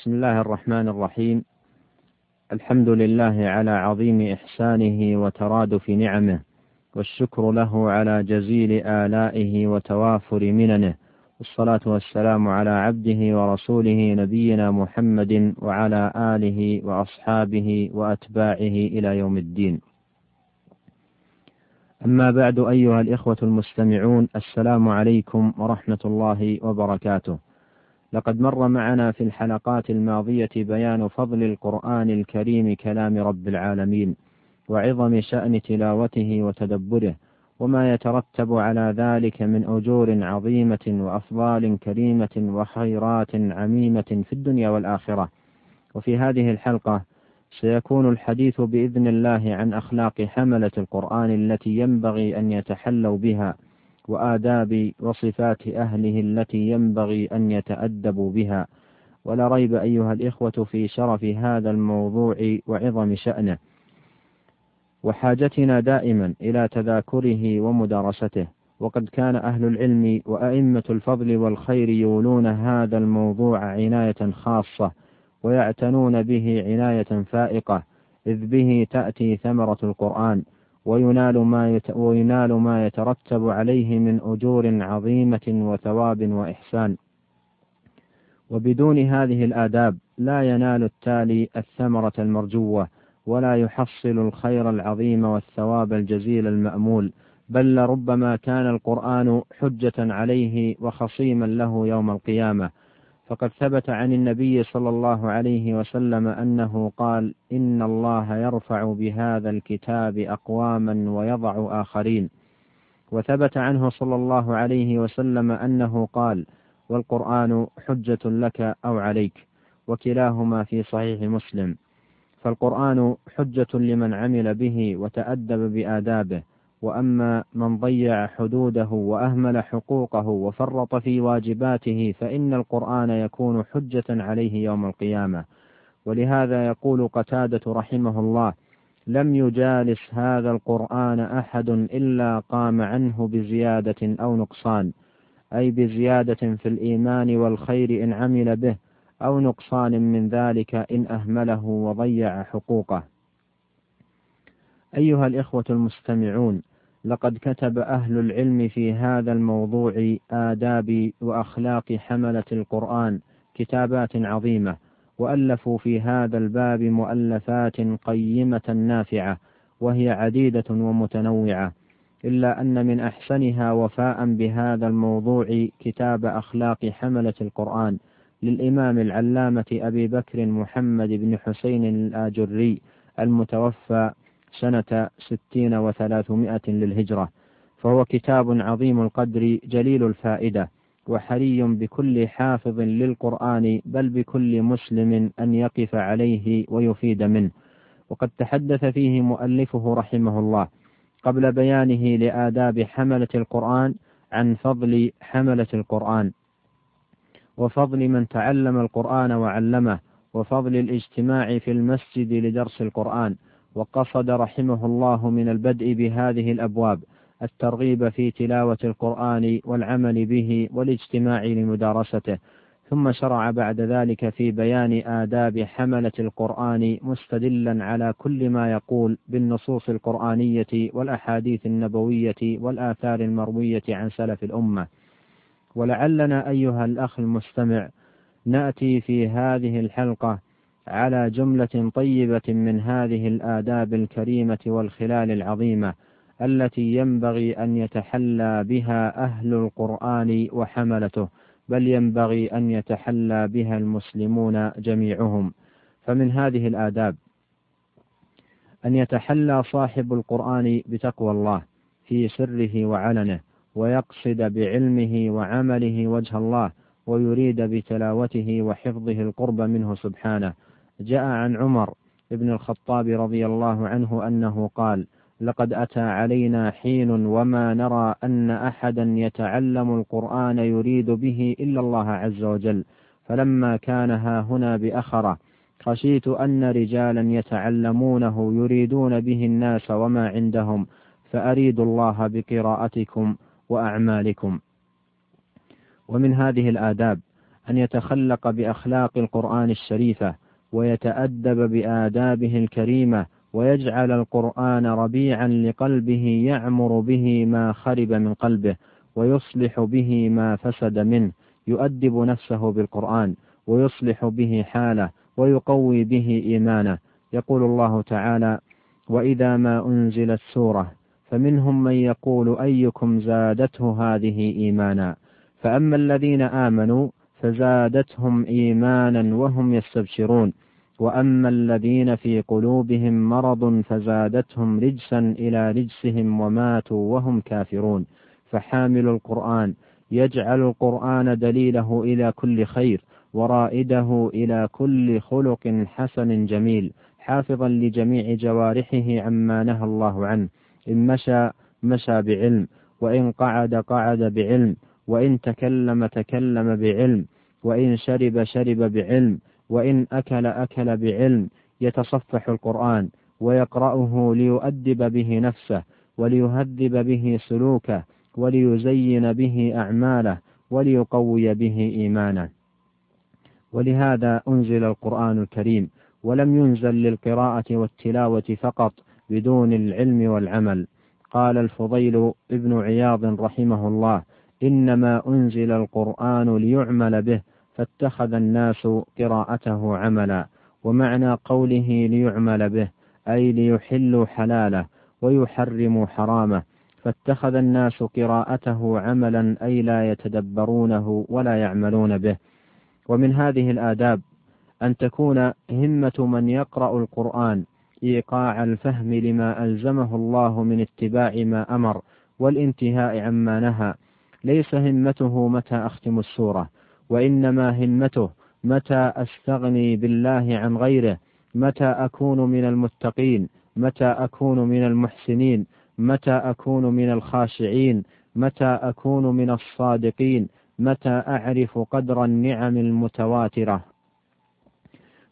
بسم الله الرحمن الرحيم الحمد لله على عظيم إحسانه وترادف نعمه والشكر له على جزيل آلائه وتوافر مننه والصلاة والسلام على عبده ورسوله نبينا محمد وعلى آله وأصحابه وأتباعه إلى يوم الدين. أما بعد أيها الإخوة المستمعون السلام عليكم ورحمة الله وبركاته. لقد مر معنا في الحلقات الماضية بيان فضل القرآن الكريم كلام رب العالمين وعظم شأن تلاوته وتدبره وما يترتب على ذلك من أجور عظيمة وأفضال كريمة وخيرات عميمة في الدنيا والآخرة. وفي هذه الحلقة سيكون الحديث بإذن الله عن أخلاق حملة القرآن التي ينبغي أن يتحلوا بها وآداب وصفات أهله التي ينبغي أن يتأدبوا بها. ولا ريب أيها الإخوة في شرف هذا الموضوع وعظم شأنه. وحاجتنا دائما إلى تذاكره ومدارسته. وقد كان أهل العلم وأئمة الفضل والخير يولون هذا الموضوع عناية خاصة ويعتنون به عناية فائقة إذ به تأتي ثمرة القرآن. وينال ما. وينال ما يترتب عليه من أجور عظيمة وثواب وإحسان وبدون هذه الآداب لا ينال التالي الثمرة المرجوة ولا يحصل الخير العظيم والثواب الجزيل المأمول بل لربما كان القرآن حجة عليه وخصيما له يوم القيامة فقد ثبت عن النبي صلى الله عليه وسلم أنه قال إن الله يرفع بهذا الكتاب أقواما ويضع آخرين. وثبت عنه صلى الله عليه وسلم أنه قال والقرآن حجة لك أو عليك وكلاهما في صحيح مسلم. فالقرآن حجة لمن عمل به وتأدب بآدابه وأما من ضيع حدوده وأهمل حقوقه وفرط في واجباته فإن القرآن يكون حجة عليه يوم القيامة. ولهذا يقول قتادة رحمه الله لم يجالس هذا القرآن أحد إلا قام عنه بزيادة أو نقصان أي بزيادة في الإيمان والخير إن عمل به أو نقصان من ذلك إن أهمله وضيع حقوقه. أيها الإخوة المستمعون لقد كتب أهل العلم في هذا الموضوع آداب وأخلاق حملة القرآن كتابات عظيمة وألفوا في هذا الباب مؤلفات قيمة نافعة وهي عديدة ومتنوعة إلا أن من أحسنها وفاء بهذا الموضوع كتاب أخلاق حملة القرآن للإمام العلامة أبي بكر محمد بن حسين الآجري المتوفى سنة ستين وثلاثمائة للهجرة. فهو كتاب عظيم القدر جليل الفائدة وحري بكل حافظ للقرآن بل بكل مسلم أن يقف عليه ويفيد منه. وقد تحدث فيه مؤلفه رحمه الله قبل بيانه لآداب حملة القرآن عن فضل حملة القرآن وفضل من تعلم القرآن وعلمه وفضل الاجتماع في المسجد لدرس القرآن. وقصد رحمه الله من البدء بهذه الأبواب الترغيب في تلاوة القرآن والعمل به والاجتماع لمدارسته. ثم شرع بعد ذلك في بيان آداب حملة القرآن مستدلا على كل ما يقول بالنصوص القرآنية والأحاديث النبوية والآثار المروية عن سلف الأمة. ولعلنا أيها الأخ المستمع نأتي في هذه الحلقة على جملة طيبة من هذه الآداب الكريمة والخلال العظيمة التي ينبغي أن يتحلى بها أهل القرآن وحملته بل ينبغي أن يتحلى بها المسلمون جميعهم. فمن هذه الآداب أن يتحلى صاحب القرآن بتقوى الله في سره وعلنه ويقصد بعلمه وعمله وجه الله ويريد بتلاوته وحفظه القرب منه سبحانه. جاء عن عمر بن الخطاب رضي الله عنه أنه قال لقد أتى علينا حين وما نرى أن أحدا يتعلم القرآن يريد به إلا الله عز وجل. فلما كان ها هنا بأخرة خشيت أن رجالا يتعلمونه يريدون به الناس وما عندهم فأريد الله بقراءتكم وأعمالكم. ومن هذه الآداب أن يتخلق بأخلاق القرآن الشريفة ويتأدب بآدابه الكريمة ويجعل القرآن ربيعا لقلبه يعمر به ما خرب من قلبه ويصلح به ما فسد منه يؤدب نفسه بالقرآن ويصلح به حاله ويقوي به إيمانه. يقول الله تعالى وإذا ما أنزلت سورة فمنهم من يقول أيكم زادته هذه إيمانا؟ فأما الذين آمنوا فزادتهم إيمانا وهم يستبشرون. وأما الذين في قلوبهم مرض فزادتهم رجسا إلى رجسهم وماتوا وهم كافرون. فحامل القرآن يجعل القرآن دليله إلى كل خير ورائده إلى كل خلق حسن جميل حافظا لجميع جوارحه عما نهى الله عنه. إن مشى مشى بعلم وإن قعد قعد بعلم. وإن تكلم تكلم بعلم وإن شرب شرب بعلم وإن أكل أكل بعلم يتصفح القرآن ويقرأه ليؤدب به نفسه وليهذب به سلوكه وليزين به أعماله وليقوي به إيمانه. ولهذا أنزل القرآن الكريم ولم ينزل للقراءة والتلاوة فقط بدون العلم والعمل قال الفضيل ابن عياض رحمه الله إنما أنزل القرآن ليعمل به فاتخذ الناس قراءته عملا ومعنى قوله ليعمل به أي ليحلوا حلاله ويحرموا حرامه فاتخذ الناس قراءته عملا أي لا يتدبرونه ولا يعملون به. ومن هذه الآداب أن تكون همة من يقرأ القرآن إيقاع الفهم لما ألزمه الله من اتباع ما أمر والانتهاء عما نهى. ليس همته متى أختم السورة وإنما همته متى أستغني بالله عن غيره متى أكون من المتقين متى أكون من المحسنين متى أكون من الخاشعين متى أكون من الصادقين متى أعرف قدر النعم المتواترة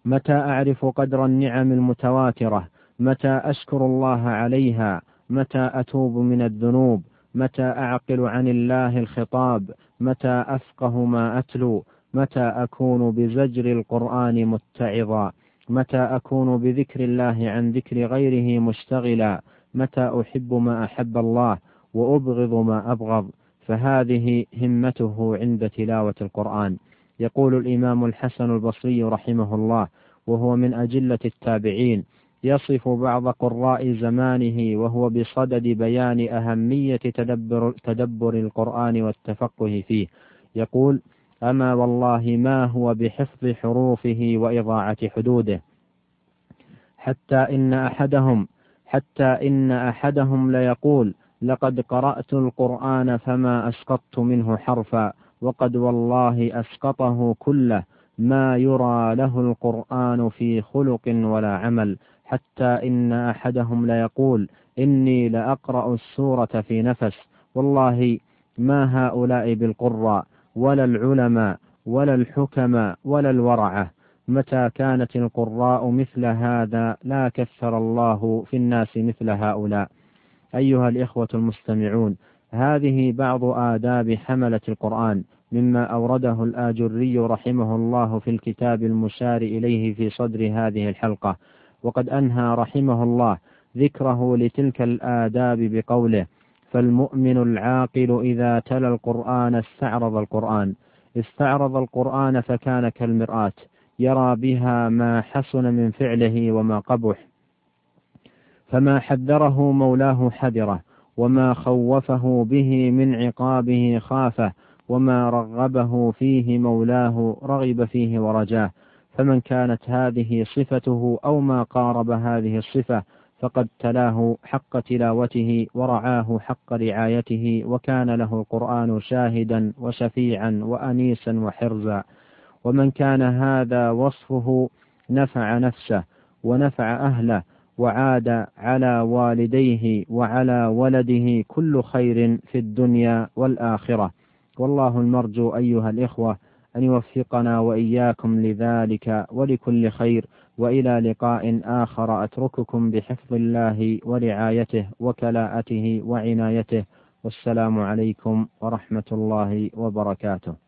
متى أعرف قدر النعم المتواترة متى أشكر الله عليها متى أتوب من الذنوب متى أعقل عن الله الخطاب؟ متى أفقه ما أتلو؟ متى أكون بزجر القرآن متعظا؟ متى أكون بذكر الله عن ذكر غيره مشتغلا؟ متى أحب ما أحب الله وأبغض ما أبغض؟ فهذه همته عند تلاوة القرآن. يقول الإمام الحسن البصري رحمه الله وهو من أجلة التابعين يصف بعض قراء زمانه وهو بصدد بيان أهمية تدبر, تدبر القرآن والتفقه فيه. يقول أما والله ما هو بحفظ حروفه وإضاعة حدوده. حتى إن أحدهم حتى إن أحدهم ليقول لقد قرأت القرآن فما أسقطت منه حرفا وقد والله أسقطه كله. ما يرى له القرآن في خلق ولا عمل. حتى إن أحدهم ليقول إني لأقرأ السورة في نفس. والله ما هؤلاء بالقراء ولا العلماء ولا الحكماء ولا الورعة متى كانت القراء مثل هذا لا كثر الله في الناس مثل هؤلاء. أيها الإخوة المستمعون هذه بعض آداب حملة القرآن مما أورده الآجري رحمه الله في الكتاب المشار إليه في صدر هذه الحلقة. وقد أنهى رحمه الله ذكره لتلك الآداب بقوله فالمؤمن العاقل إذا تلا القرآن استعرض القرآن. استعرض القرآن فكان كالمرآة يرى بها ما حسن من فعله وما قبح. فما حذره مولاه حذره وما خوفه به من عقابه خافه وما رغبه فيه مولاه رغب فيه ورجاه. فمن كانت هذه صفته أو ما قارب هذه الصفة فقد تلاه حق تلاوته ورعاه حق رعايته وكان له القرآن شاهدا وشفيعا وأنيسا وحرزا. ومن كان هذا وصفه نفع نفسه ونفع أهله وعاد على والديه وعلى ولده كل خير في الدنيا والآخرة. والله المرجو أيها الإخوة أن يوفقنا وإياكم لذلك ولكل خير وإلى لقاء آخر. أترككم بحفظ الله ورعايته وكلاءته وعنايته. والسلام عليكم ورحمة الله وبركاته.